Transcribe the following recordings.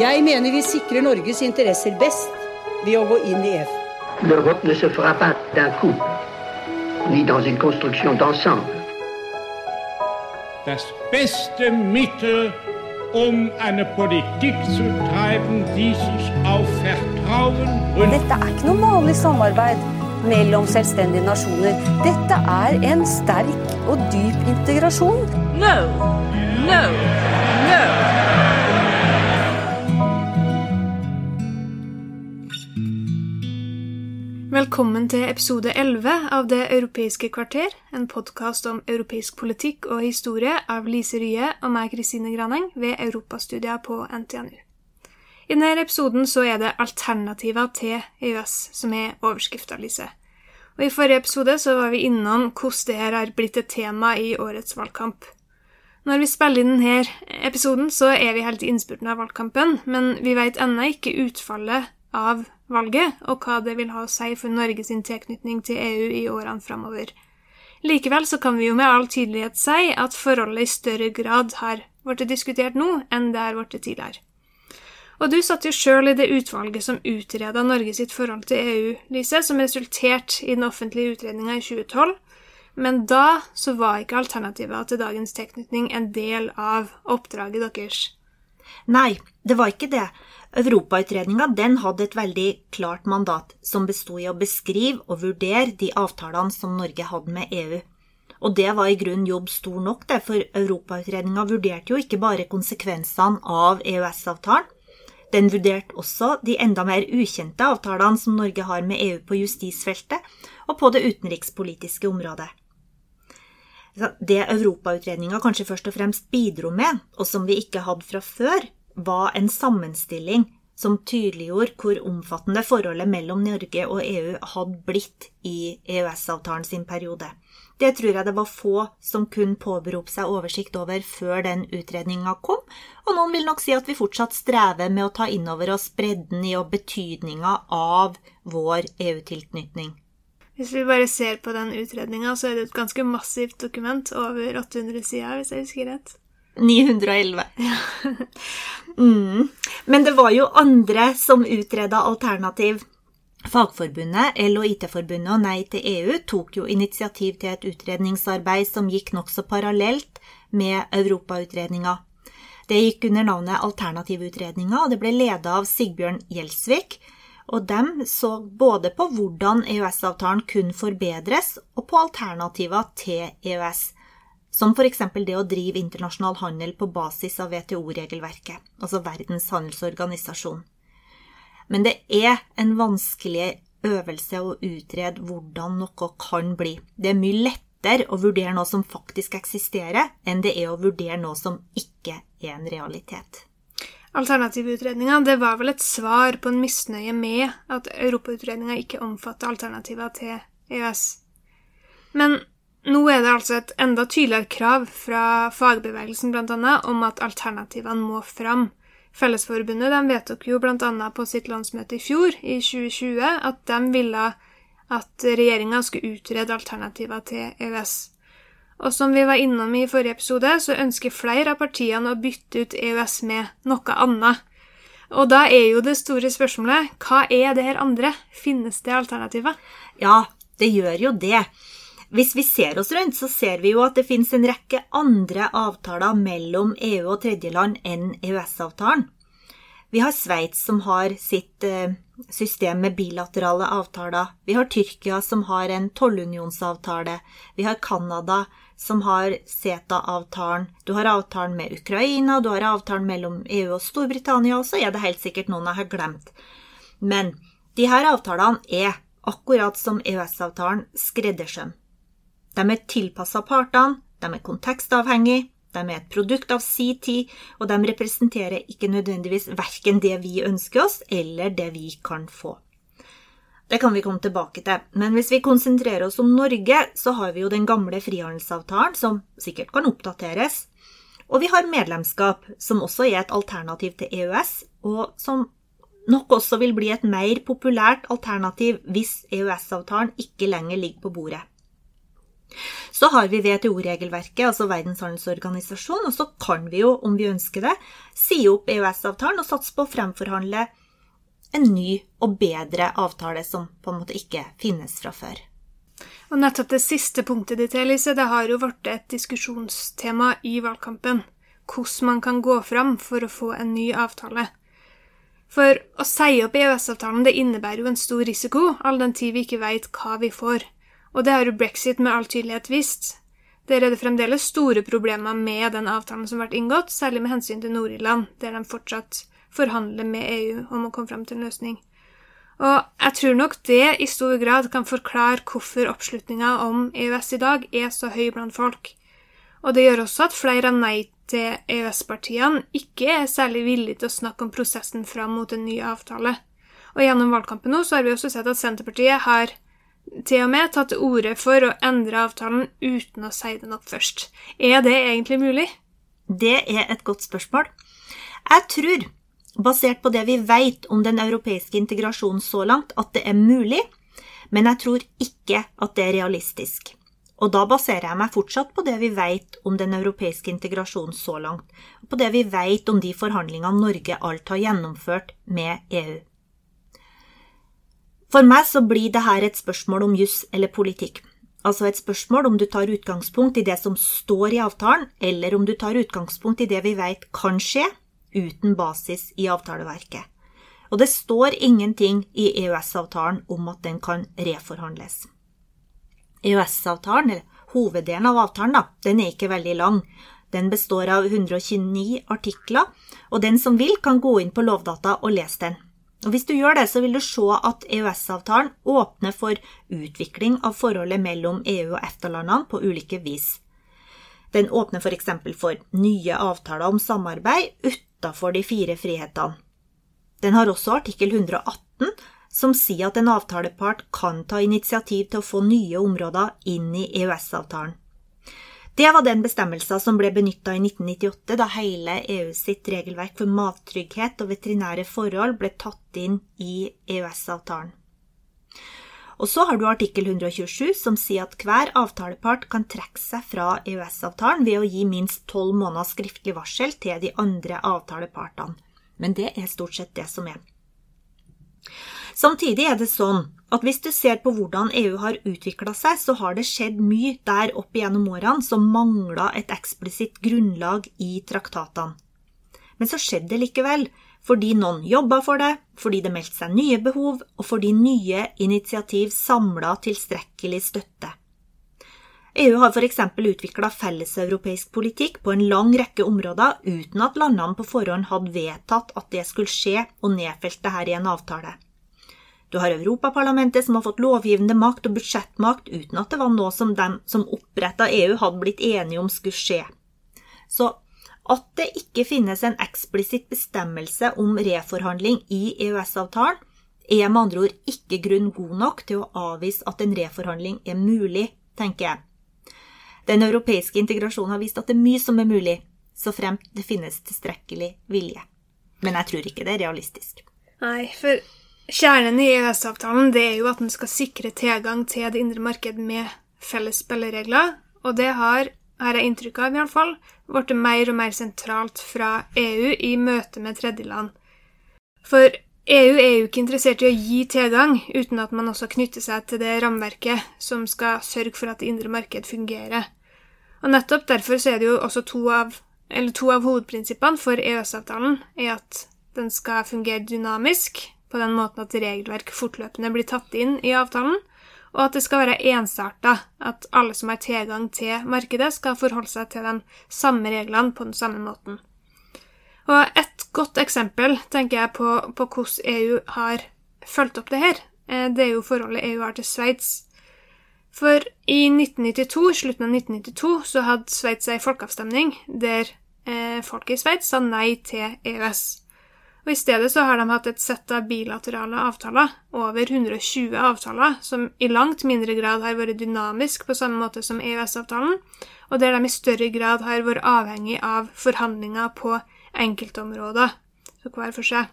Jeg mener vi sikrer Norges interesser best ved å gå inn i EF. L'Europe ne se fera pas d'un coup, ni dans une construction d'ensemble. Das beste Mittel, um eine Politik zu treiben, die sich auf Vertrauen und Dette er ikke noe vanlig samarbeid mellom selvstendige nasjoner. Dette er en sterk og dyp integrasjon. No, no, Velkommen til episode 11 av Det europeiske kvarter, en podkast om europeisk politikk og historie av Lise Rye og meg, Kristine Graneng, ved Europastudier på NTNU. I denne episoden så er det alternativer til EØS som er overskrifta, Lise. Og I forrige episode så var vi innom hvordan det her har blitt et tema i årets valgkamp. Når vi spiller inn denne episoden, så er vi helt i innspurten av valgkampen, men vi vet ennå ikke utfallet av valget, og hva det vil ha å si for Norges tilknytning til EU i årene framover. Likevel så kan vi jo med all tydelighet si at forholdet i større grad har blitt diskutert nå enn det har blitt tidligere. Og du satt jo sjøl i det utvalget som utreda Norge sitt forhold til EU, Lise, som resulterte i den offentlige utredninga i 2012. Men da så var ikke alternativa til dagens tilknytning en del av oppdraget deres. Nei, det var ikke det. Europautredninga hadde et veldig klart mandat, som besto i å beskrive og vurdere de avtalene som Norge hadde med EU. Og det var i grunnen jobb stor nok, det, for Europautredninga vurderte jo ikke bare konsekvensene av EØS-avtalen. Den vurderte også de enda mer ukjente avtalene som Norge har med EU på justisfeltet og på det utenrikspolitiske området. Det Europautredninga kanskje først og fremst bidro med, og som vi ikke hadde fra før, var en sammenstilling som tydeliggjorde hvor omfattende forholdet mellom Norge og EU hadde blitt i EØS-avtalen sin periode. Det tror jeg det var få som kunne påberope seg oversikt over før den utredninga kom, og noen vil nok si at vi fortsatt strever med å ta inn over oss bredden i og betydninga av vår EU-tilknytning. Hvis vi bare ser på den utredninga, så er det et ganske massivt dokument, over 800 sider, hvis jeg husker rett. 911. mm. Men det var jo andre som utreda alternativ. Fagforbundet, LO IT-forbundet og Nei til EU tok jo initiativ til et utredningsarbeid som gikk nokså parallelt med Europautredninga. Det gikk under navnet Alternativutredninga, og det ble leda av Sigbjørn Gjelsvik. Og dem så både på hvordan EØS-avtalen kunne forbedres, og på alternativer til EØS som f.eks. det å drive internasjonal handel på basis av WTO-regelverket, altså Verdens handelsorganisasjon. Men det er en vanskelig øvelse å utrede hvordan noe kan bli. Det er mye lettere å vurdere noe som faktisk eksisterer, enn det er å vurdere noe som ikke er en realitet. Alternativutredninga det var vel et svar på en misnøye med at Europautredninga ikke omfatter alternativer til EØS. Men nå er det altså et enda tydeligere krav fra fagbevegelsen annet, om at alternativene må fram. Fellesforbundet de vedtok jo bl.a. på sitt landsmøte i fjor, i 2020, at de ville at regjeringa skulle utrede alternativer til EØS. Og som vi var innom i forrige episode, så ønsker flere av partiene å bytte ut EØS med noe annet. Og da er jo det store spørsmålet hva er det her andre? Finnes det alternativer? Ja, det gjør jo det. Hvis vi ser oss rundt, så ser vi jo at det finnes en rekke andre avtaler mellom EU og tredjeland enn EØS-avtalen. Vi har Sveits som har sitt eh, system med bilaterale avtaler. Vi har Tyrkia som har en tollunionsavtale. Vi har Canada som har CETA-avtalen. Du har avtalen med Ukraina, du har avtalen mellom EU og Storbritannia, og så er det helt sikkert noen jeg har glemt. Men de her avtalene er, akkurat som EØS-avtalen, skreddersøm. De er tilpassa partene, de er kontekstavhengige, de er et produkt av si tid, og de representerer ikke nødvendigvis verken det vi ønsker oss, eller det vi kan få. Det kan vi komme tilbake til, men hvis vi konsentrerer oss om Norge, så har vi jo den gamle frihandelsavtalen, som sikkert kan oppdateres, og vi har medlemskap, som også er et alternativ til EØS, og som nok også vil bli et mer populært alternativ hvis EØS-avtalen ikke lenger ligger på bordet. Så har vi WTO-regelverket, altså Verdens handelsorganisasjon, og så kan vi jo, om vi ønsker det, si opp EØS-avtalen og satse på å fremforhandle en ny og bedre avtale som på en måte ikke finnes fra før. Og nettopp det siste punktet ditt, Elise, det har jo blitt et diskusjonstema i valgkampen. Hvordan man kan gå fram for å få en ny avtale. For å si opp EØS-avtalen det innebærer jo en stor risiko, all den tid vi ikke vet hva vi får. Og det har jo brexit med all tydelighet vist. Det er det fremdeles store problemer med den avtalen som ble inngått, særlig med hensyn til Nord-Irland, der de fortsatt forhandler med EU om å komme frem til en løsning. Og jeg tror nok det i stor grad kan forklare hvorfor oppslutninga om EØS i dag er så høy blant folk. Og det gjør også at flere av nei til EØS-partiene ikke er særlig villige til å snakke om prosessen fram mot en ny avtale. Og gjennom valgkampen nå så har vi også sett at Senterpartiet har til og med tatt til orde for å endre avtalen uten å si den opp først. Er det egentlig mulig? Det er et godt spørsmål. Jeg tror, basert på det vi vet om den europeiske integrasjonen så langt, at det er mulig, men jeg tror ikke at det er realistisk. Og da baserer jeg meg fortsatt på det vi vet om den europeiske integrasjonen så langt, og på det vi vet om de forhandlingene Norge alt har gjennomført med EU. For meg så blir det her et spørsmål om juss eller politikk. Altså et spørsmål om du tar utgangspunkt i det som står i avtalen, eller om du tar utgangspunkt i det vi vet kan skje, uten basis i avtaleverket. Og det står ingenting i EØS-avtalen om at den kan reforhandles. EØS-avtalen, eller hoveddelen av avtalen, da, den er ikke veldig lang. Den består av 129 artikler, og den som vil, kan gå inn på Lovdata og lese den. Og Hvis du gjør det, så vil du se at EØS-avtalen åpner for utvikling av forholdet mellom EU og EFTA-landene på ulike vis. Den åpner f.eks. For, for nye avtaler om samarbeid utafor de fire frihetene. Den har også artikkel 118, som sier at en avtalepart kan ta initiativ til å få nye områder inn i EØS-avtalen. Det var den bestemmelsen som ble benytta i 1998, da hele EU sitt regelverk for mattrygghet og veterinære forhold ble tatt inn i EØS-avtalen. Og så har du artikkel 127, som sier at hver avtalepart kan trekke seg fra EØS-avtalen ved å gi minst tolv måneder skriftlig varsel til de andre avtalepartene. Men det er stort sett det som er. Samtidig er det sånn at hvis du ser på hvordan EU har utvikla seg, så har det skjedd mye der opp igjennom årene som mangla et eksplisitt grunnlag i traktatene. Men så skjedde det likevel, fordi noen jobba for det, fordi det meldte seg nye behov, og fordi nye initiativ samla tilstrekkelig støtte. EU har f.eks. utvikla felleseuropeisk politikk på en lang rekke områder uten at landene på forhånd hadde vedtatt at det skulle skje, og nedfelt det her i en avtale. Du har Europaparlamentet som har fått lovgivende makt og budsjettmakt uten at det var noe som de som oppretta EU, hadde blitt enige om skulle skje. Så at det ikke finnes en eksplisitt bestemmelse om reforhandling i EØS-avtalen, er med andre ord ikke grunn god nok til å avvise at en reforhandling er mulig, tenker jeg. Den europeiske integrasjonen har vist at det er mye som er mulig, så fremt det finnes tilstrekkelig vilje. Men jeg tror ikke det er realistisk. Nei, for Kjernen i EØS-avtalen er jo at den skal sikre tilgang til det indre marked med felles spilleregler, og det har, har jeg inntrykk av i alle fall, blitt mer og mer sentralt fra EU i møte med tredjeland. For EU er jo ikke interessert i å gi tilgang uten at man også knytter seg til det rammeverket som skal sørge for at det indre marked fungerer. Og nettopp derfor så er det jo også to av, to av hovedprinsippene for EØS-avtalen er at den skal fungere dynamisk, på den måten at regelverk fortløpende blir tatt inn i avtalen, og at det skal være ensarta, at alle som har tilgang til markedet, skal forholde seg til de samme reglene på den samme måten. Og et godt eksempel tenker jeg på, på hvordan EU har fulgt opp det her. Eh, det er jo forholdet EU har til Sveits. For i 1992, slutten av 1992 så hadde Sveits ei folkeavstemning der eh, folket i Sveits sa nei til EØS og I stedet så har de hatt et sett av bilaterale avtaler, over 120 avtaler, som i langt mindre grad har vært dynamisk på samme måte som EØS-avtalen, og der de i større grad har vært avhengig av forhandlinger på enkeltområder, så hver for seg.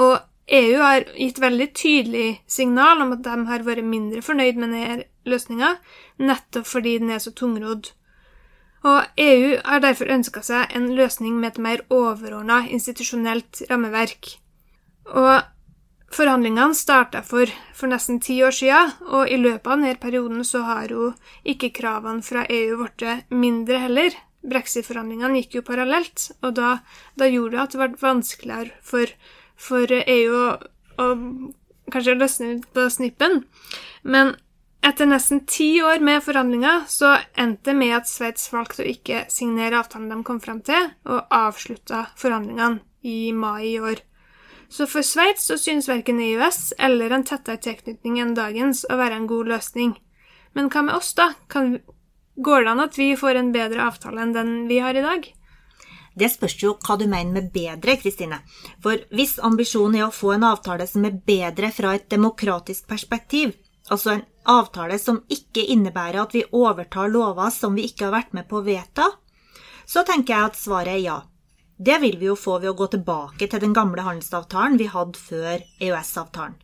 Og EU har gitt veldig tydelig signal om at de har vært mindre fornøyd med denne løsninga, nettopp fordi den er så tungrodd. Og EU har derfor ønska seg en løsning med et mer overordna institusjonelt rammeverk. Og forhandlingene starta for, for, nesten ti år siden, og i løpet av denne perioden så har jo ikke kravene fra EU blitt mindre heller. Brexit-forhandlingene gikk jo parallelt, og da, da gjorde det at det ble vanskeligere for for EU å, å kanskje løsne ut på snippen. Men etter nesten ti år med forhandlinger så endte det med at Sveits valgte å ikke signere avtalen de kom frem til, og avslutta forhandlingene i mai i år. Så for Sveits så synes verken EØS eller en tettere tilknytning enn dagens å være en god løsning. Men hva med oss, da? Kan, går det an at vi får en bedre avtale enn den vi har i dag? Det spørs jo hva du mener med bedre, Kristine. For hvis ambisjonen er å få en avtale som er bedre fra et demokratisk perspektiv, altså en avtale som ikke innebærer at vi overtar lover som vi ikke har vært med på å vedta, så tenker jeg at svaret er ja. Det vil vi jo få ved å gå tilbake til den gamle handelsavtalen vi hadde før EØS-avtalen.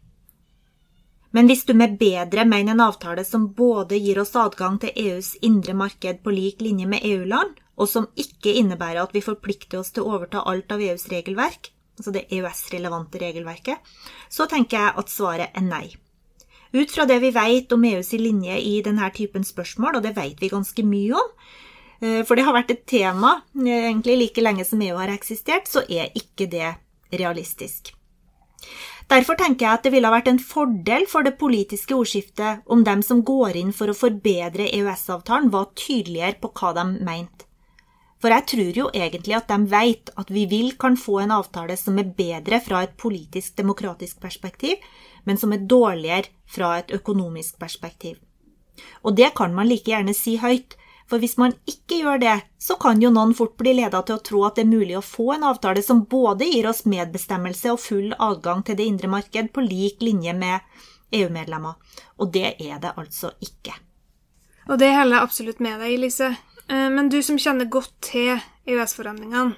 Men hvis du med bedre mener en avtale som både gir oss adgang til EUs indre marked på lik linje med EU-land, og som ikke innebærer at vi forplikter oss til å overta alt av EUs regelverk, altså det EØS-relevante regelverket, så tenker jeg at svaret er nei. Ut fra det vi vet om EUs linje i denne typen spørsmål, og det vet vi ganske mye om, eh, for det har vært et tema eh, egentlig like lenge som EU har eksistert, så er ikke det realistisk. Derfor tenker jeg at det ville ha vært en fordel for det politiske ordskiftet om dem som går inn for å forbedre EØS-avtalen, var tydeligere på hva de mente. For jeg tror jo egentlig at de vet at vi vil kan få en avtale som er bedre fra et politisk, demokratisk perspektiv, men som er dårligere fra et økonomisk perspektiv. Og det kan man like gjerne si høyt, for hvis man ikke gjør det, så kan jo noen fort bli leda til å tro at det er mulig å få en avtale som både gir oss medbestemmelse og full adgang til det indre marked på lik linje med EU-medlemmer. Og det er det altså ikke. Og det holder jeg absolutt med deg, Lise. Eh, men du som kjenner godt til EØS-forhandlingene,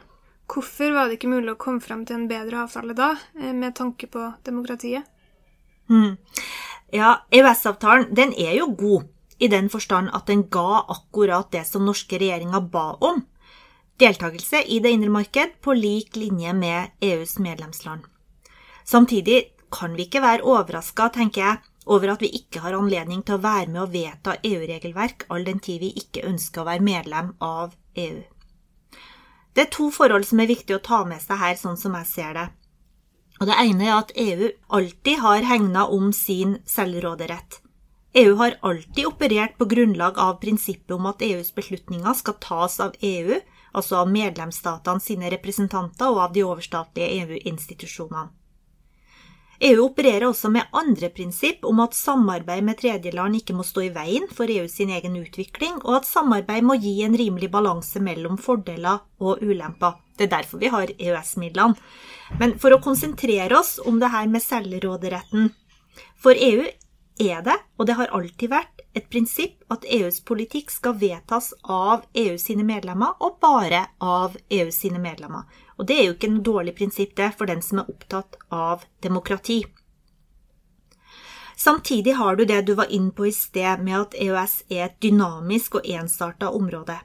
hvorfor var det ikke mulig å komme frem til en bedre avtale da, eh, med tanke på demokratiet? Mm. Ja, EØS-avtalen den er jo god i den forstand at den ga akkurat det som norske regjeringer ba om. Deltakelse i det indre marked på lik linje med EUs medlemsland. Samtidig kan vi ikke være overraska, tenker jeg, over at vi ikke har anledning til å være med å vedta EU-regelverk all den tid vi ikke ønsker å være medlem av EU. Det er to forhold som er viktig å ta med seg her, sånn som jeg ser det. Og Det ene er at EU alltid har hegna om sin selvråderett. EU har alltid operert på grunnlag av prinsippet om at EUs beslutninger skal tas av EU, altså av medlemsstatene sine representanter og av de overstatlige EU-institusjonene. EU opererer også med andre prinsipp om at samarbeid med tredjeland ikke må stå i veien for EU sin egen utvikling, og at samarbeid må gi en rimelig balanse mellom fordeler og ulemper. Det er derfor vi har EØS-midlene. Men for å konsentrere oss om det her med selvråderetten For EU er det, og det har alltid vært, et prinsipp at EUs politikk skal vedtas av EU sine medlemmer, og bare av EU sine medlemmer. Og det er jo ikke noe dårlig prinsipp, det, for den som er opptatt av demokrati. Samtidig har du det du var inne på i sted, med at EØS er et dynamisk og ensarta område.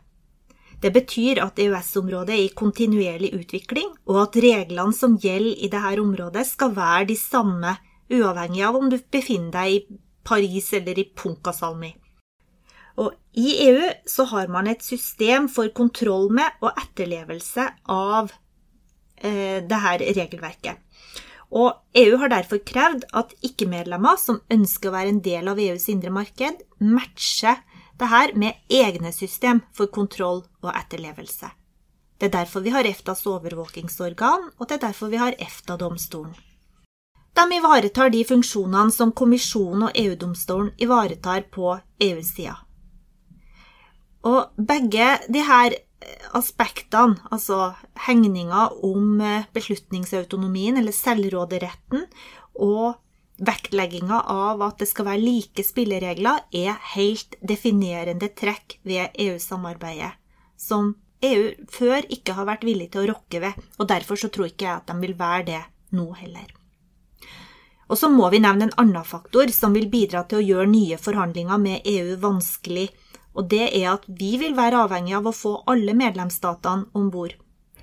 Det betyr at EØS-området er i kontinuerlig utvikling, og at reglene som gjelder i dette området, skal være de samme uavhengig av om du befinner deg i Paris eller i Punkasalmi. Og I EU så har man et system for kontroll med og etterlevelse av eh, dette regelverket. Og EU har derfor krevd at ikke-medlemmer som ønsker å være en del av EUs indre marked, matcher dette med egne system for kontroll og etterlevelse. Det er derfor vi har EFTAs overvåkingsorgan, og det er derfor vi har EFTA-domstolen. De ivaretar de funksjonene som kommisjonen og EU-domstolen ivaretar på EU-sida. Og begge de her aspektene, altså hegninga om eh, beslutningsautonomien eller selvråderetten, og vektlegginga av at det skal være like spilleregler, er helt definerende trekk ved EU-samarbeidet, som EU før ikke har vært villig til å rokke ved, og derfor så tror ikke jeg at de vil være det nå heller. Og så må vi nevne en annen faktor som vil bidra til å gjøre nye forhandlinger med EU vanskelig, og det er at vi vil være avhengig av å få alle medlemsstatene om bord.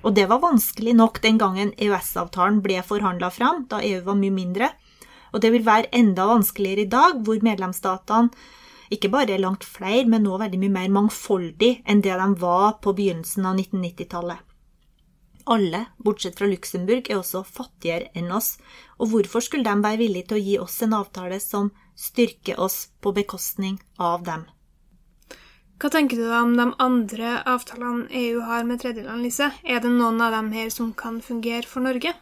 Og det var vanskelig nok den gangen EØS-avtalen ble forhandla fram, da EU var mye mindre. Og det vil være enda vanskeligere i dag, hvor medlemsstatene ikke bare er langt flere, men nå veldig mye mer mangfoldig enn det de var på begynnelsen av 1990-tallet. Alle, bortsett fra Luxembourg, er også fattigere enn oss, og hvorfor skulle de være villige til å gi oss en avtale som styrker oss på bekostning av dem? Hva tenker du om de andre avtalene EU har med tredjeland, Lise? Er det noen av dem her som kan fungere for Norge?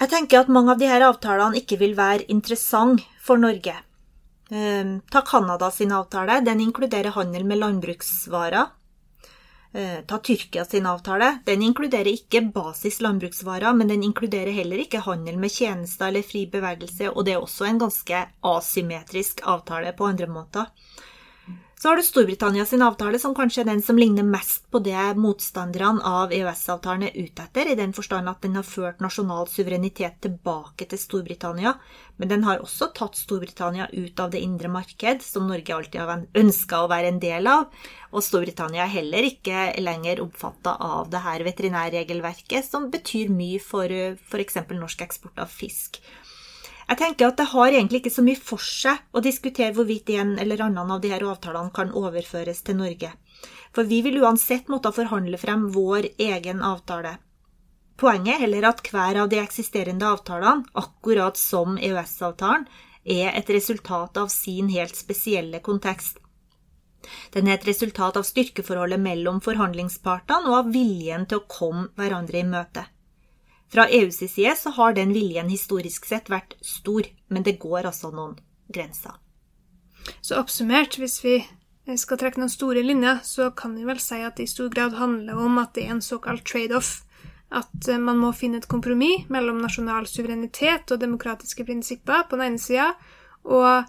Jeg tenker at mange av disse avtalene ikke vil være interessante for Norge. Ehm, ta Canada sin avtale. Den inkluderer handel med landbruksvarer. Ehm, ta Tyrkia sin avtale. Den inkluderer ikke basis landbruksvarer, men den inkluderer heller ikke handel med tjenester eller fri bevegelse, og det er også en ganske asymmetrisk avtale på andre måter. Så har du Storbritannia sin avtale, som kanskje er den som ligner mest på det motstanderne av EØS-avtalen er ute etter, i den forstand at den har ført nasjonal suverenitet tilbake til Storbritannia, men den har også tatt Storbritannia ut av det indre marked, som Norge alltid har ønska å være en del av, og Storbritannia er heller ikke lenger omfatta av det her veterinærregelverket, som betyr mye for f.eks. norsk eksport av fisk. Jeg tenker at det har egentlig ikke så mye for seg å diskutere hvorvidt en eller annen av disse avtalene kan overføres til Norge. For vi vil uansett måtte forhandle frem vår egen avtale. Poenget er heller at hver av de eksisterende avtalene, akkurat som EØS-avtalen, er et resultat av sin helt spesielle kontekst. Den er et resultat av styrkeforholdet mellom forhandlingspartene og av viljen til å komme hverandre i møte. Fra EUs side så har den viljen historisk sett vært stor, men det går altså noen grenser. Så oppsummert, hvis vi skal trekke noen store linjer, så kan vi vel si at det i stor grad handler om at det er en såkalt trade-off. At eh, man må finne et kompromiss mellom nasjonal suverenitet og demokratiske prinsipper på den ene sida, og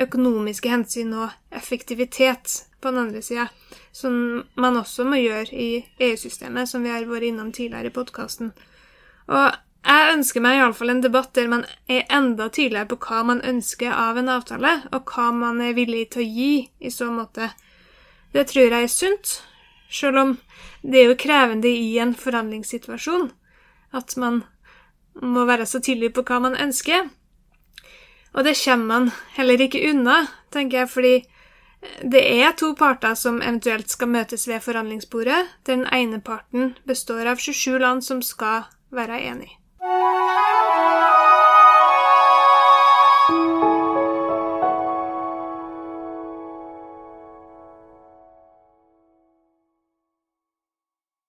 økonomiske hensyn og effektivitet på den andre sida, som man også må gjøre i EU-systemet, som vi har vært innom tidligere i podkasten. Og jeg ønsker meg iallfall en debatt der man er enda tydeligere på hva man ønsker av en avtale, og hva man er villig til å gi i så måte. Det tror jeg er sunt, selv om det er jo krevende i en forhandlingssituasjon at man må være så tydelig på hva man ønsker. Og det kommer man heller ikke unna, tenker jeg, fordi det er to parter som eventuelt skal møtes ved forhandlingsbordet. Den ene parten består av 27 land som skal være enig.